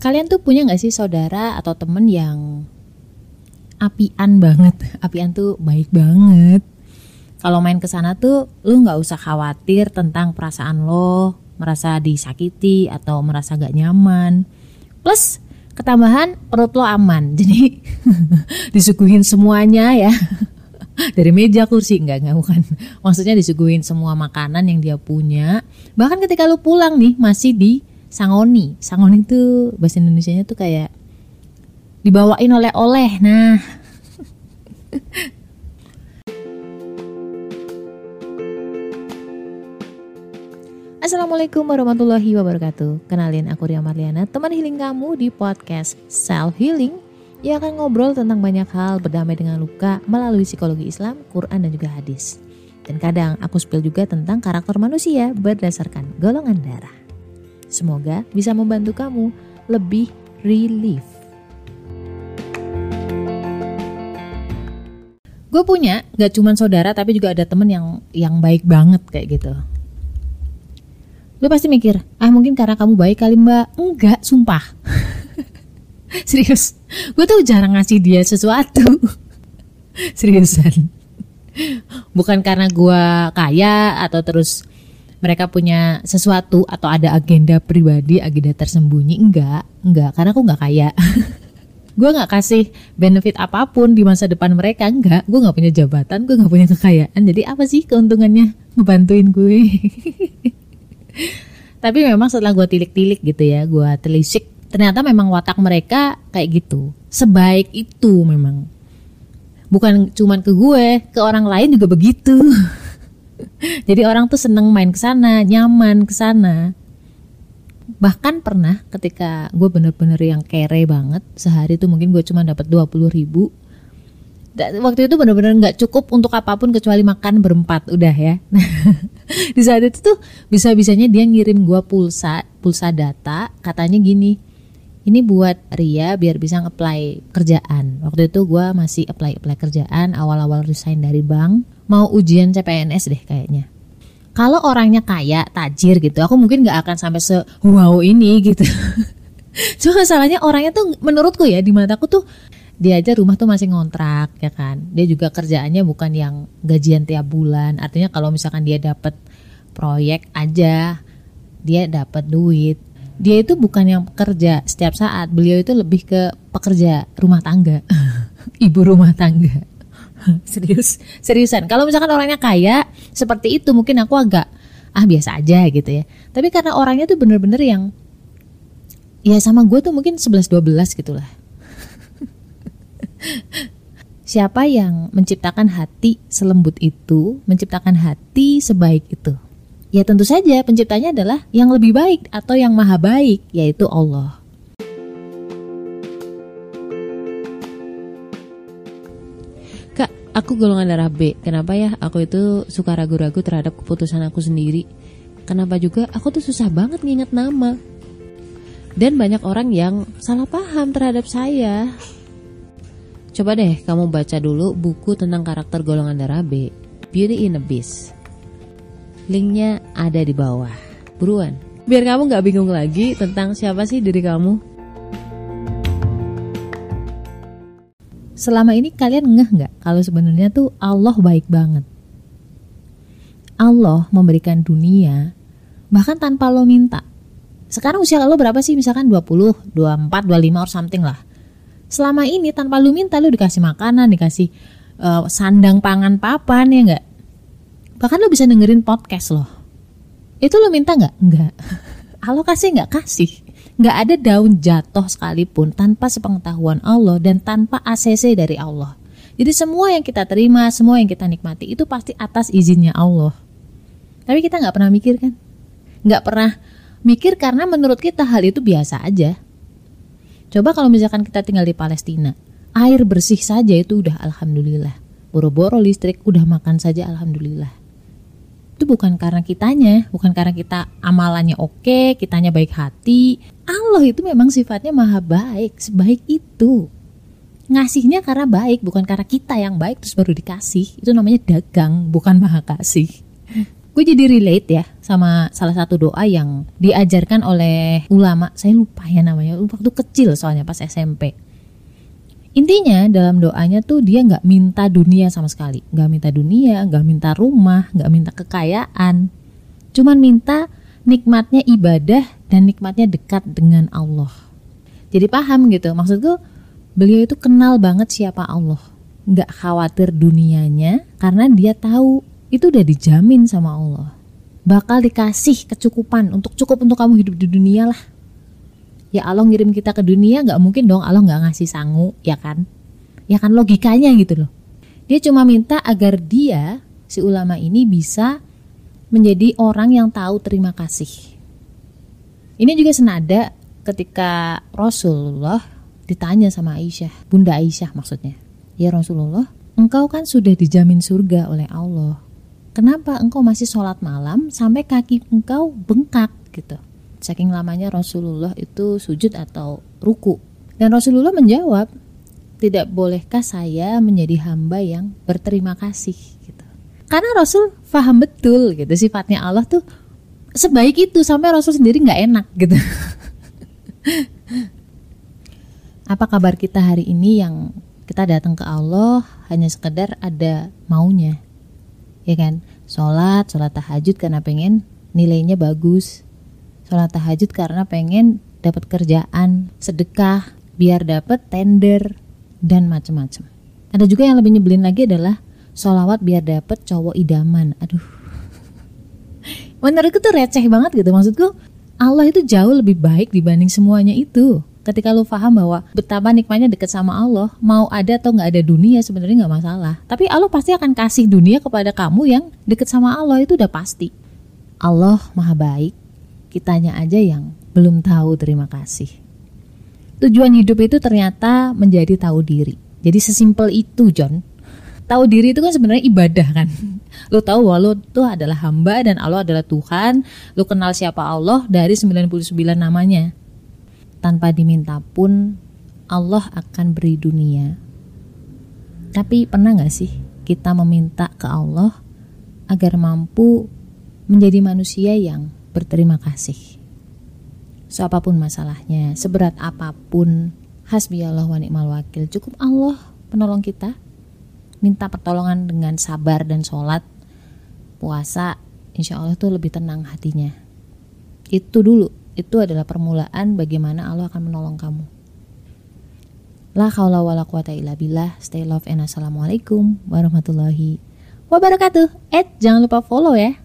Kalian tuh punya gak sih saudara atau temen yang apian banget? Apian tuh baik banget. Kalau main ke sana tuh lu nggak usah khawatir tentang perasaan lo, merasa disakiti atau merasa gak nyaman. Plus ketambahan perut lo aman. Jadi disuguhin semuanya ya. Dari meja kursi enggak enggak bukan. Maksudnya disuguhin semua makanan yang dia punya. Bahkan ketika lu pulang nih masih di sangoni. Sangoni itu bahasa Indonesia-nya tuh kayak dibawain oleh-oleh. Nah. Assalamualaikum warahmatullahi wabarakatuh. Kenalin aku Ria Marliana, teman healing kamu di podcast Self Healing yang akan ngobrol tentang banyak hal berdamai dengan luka melalui psikologi Islam, Quran dan juga hadis. Dan kadang aku spill juga tentang karakter manusia berdasarkan golongan darah. Semoga bisa membantu kamu lebih relief. Gue punya gak cuma saudara tapi juga ada temen yang yang baik banget kayak gitu. Lu pasti mikir, ah mungkin karena kamu baik kali mbak. Enggak, sumpah. Serius, gue tuh jarang ngasih dia sesuatu. Seriusan. Bukan karena gue kaya atau terus mereka punya sesuatu atau ada agenda pribadi, agenda tersembunyi, enggak, enggak, karena aku enggak kaya. gue nggak kasih benefit apa pun di masa depan mereka, enggak, gue nggak punya jabatan, gue nggak punya kekayaan, jadi apa sih keuntungannya ngebantuin gue? Tapi memang setelah gue tilik-tilik gitu ya, gue telisik, ternyata memang watak mereka kayak gitu, sebaik itu memang. Bukan cuman ke gue, ke orang lain juga begitu. Jadi orang tuh seneng main ke sana, nyaman ke sana. Bahkan pernah ketika gue bener-bener yang kere banget, sehari tuh mungkin gue cuma dapat 20 ribu. waktu itu bener-bener nggak cukup untuk apa pun kecuali makan berempat udah ya. Di saat itu tuh bisa-bisanya dia ngirim gue pulsa, pulsa data, katanya gini, ini buat Ria biar bisa apply kerjaan. Waktu itu gue masih apply apply kerjaan, awal-awal resign dari bank mau ujian CPNS deh kayaknya. Kalau orangnya kaya, tajir gitu, aku mungkin gak akan sampai se wow ini gitu. Cuma masalahnya orangnya tuh menurutku ya di mataku tuh dia aja rumah tuh masih ngontrak ya kan. Dia juga kerjaannya bukan yang gajian tiap bulan. Artinya kalau misalkan dia dapat proyek aja, dia dapat duit. Dia itu bukan yang pekerja setiap saat. Beliau itu lebih ke pekerja rumah tangga, ibu rumah tangga. serius seriusan. Kalau misalkan orangnya kaya seperti itu mungkin aku agak ah biasa aja gitu ya. Tapi karena orangnya tuh bener-bener yang ya sama gue tuh mungkin 11-12 gitulah. Siapa yang menciptakan hati selembut itu menciptakan hati sebaik itu ya tentu saja penciptanya adalah yang lebih baik atau yang maha baik yaitu Allah Aku golongan darah B. Kenapa ya? Aku itu suka ragu-ragu terhadap keputusan aku sendiri. Kenapa juga aku tuh susah banget nginget nama. Dan banyak orang yang salah paham terhadap saya. Coba deh kamu baca dulu buku tentang karakter golongan darah B, Beauty in a Beast. Linknya ada di bawah. Buruan. Biar kamu gak bingung lagi tentang siapa sih diri kamu. selama ini kalian ngeh nggak kalau sebenarnya tuh Allah baik banget. Allah memberikan dunia bahkan tanpa lo minta. Sekarang usia lo berapa sih? Misalkan 20, 24, 25 or something lah. Selama ini tanpa lo minta lo dikasih makanan, dikasih uh, sandang pangan papan ya nggak? Bahkan lo bisa dengerin podcast lo. Itu lo minta nggak? Nggak. Allah kasih nggak? Kasih. Nggak ada daun jatuh sekalipun tanpa sepengetahuan Allah dan tanpa ACC dari Allah. Jadi semua yang kita terima, semua yang kita nikmati itu pasti atas izinnya Allah. Tapi kita nggak pernah mikir kan? Nggak pernah mikir karena menurut kita hal itu biasa aja. Coba kalau misalkan kita tinggal di Palestina, air bersih saja itu udah alhamdulillah. Boro-boro listrik udah makan saja alhamdulillah itu bukan karena kitanya, bukan karena kita amalannya oke, kitanya baik hati. Allah itu memang sifatnya maha baik, sebaik itu. Ngasihnya karena baik, bukan karena kita yang baik terus baru dikasih. Itu namanya dagang, bukan maha kasih. Gue jadi relate ya sama salah satu doa yang diajarkan oleh ulama saya lupa ya namanya waktu kecil soalnya pas SMP intinya dalam doanya tuh dia nggak minta dunia sama sekali. Nggak minta dunia nggak minta rumah nggak minta kekayaan. Cuman minta nikmatnya ibadah dan nikmatnya dekat dengan Allah. Jadi paham gitu. Maksudku beliau itu kenal banget siapa Allah. Nggak khawatir dunianya karena dia tahu itu udah dijamin sama Allah. Bakal dikasih kecukupan untuk cukup untuk kamu hidup di dunia lah. Ya Allah ngirim kita ke dunia nggak mungkin dong Allah nggak ngasih sangu ya kan? Ya kan logikanya gitu loh. Dia cuma minta agar dia si ulama ini bisa menjadi orang yang tahu terima kasih. Ini juga senada ketika Rasulullah ditanya sama Aisyah, Bunda Aisyah maksudnya. Ya Rasulullah, engkau kan sudah dijamin surga oleh Allah kenapa engkau masih sholat malam sampai kaki engkau bengkak gitu. Saking lamanya Rasulullah itu sujud atau ruku. Dan Rasulullah menjawab, tidak bolehkah saya menjadi hamba yang berterima kasih gitu. Karena Rasul paham betul gitu sifatnya Allah tuh sebaik itu sampai Rasul sendiri nggak enak gitu. Apa kabar kita hari ini yang kita datang ke Allah hanya sekedar ada maunya ya kan sholat sholat tahajud karena pengen nilainya bagus sholat tahajud karena pengen dapat kerjaan sedekah biar dapat tender dan macam-macam ada juga yang lebih nyebelin lagi adalah sholawat biar dapat cowok idaman. Aduh. Menurutku tuh receh banget gitu maksudku Allah itu jauh lebih baik dibanding semuanya itu. Ketika lu paham bahwa betapa nikmatnya deket sama Allah mau ada atau nggak ada dunia sebenarnya nggak masalah. Tapi Allah pasti akan kasih dunia kepada kamu yang deket sama Allah itu udah pasti. Allah maha baik kitanya aja yang belum tahu terima kasih. Tujuan hidup itu ternyata menjadi tahu diri. Jadi sesimpel itu John. Tahu diri itu kan sebenarnya ibadah kan? Lo tahu bahwa lo tuh adalah hamba dan Allah adalah Tuhan. Lo kenal siapa Allah dari 99 namanya. Tanpa diminta pun Allah akan beri dunia. Tapi pernah gak sih kita meminta ke Allah agar mampu menjadi manusia yang berterima kasih? So apa pun masalahnya, seberat apa pun, hasbi Allah wa ni'mal wakil, cukup Allah penolong kita. Minta pertolongan dengan sabar dan sholat, puasa, insya Allah tuh lebih tenang hatinya. Itu dulu itu adalah permulaan bagaimana Allah akan menolong kamu. La haula wala quwata illa billah. Stay love and assalamualaikum warahmatullahi wabarakatuh. Eh, jangan lupa follow ya.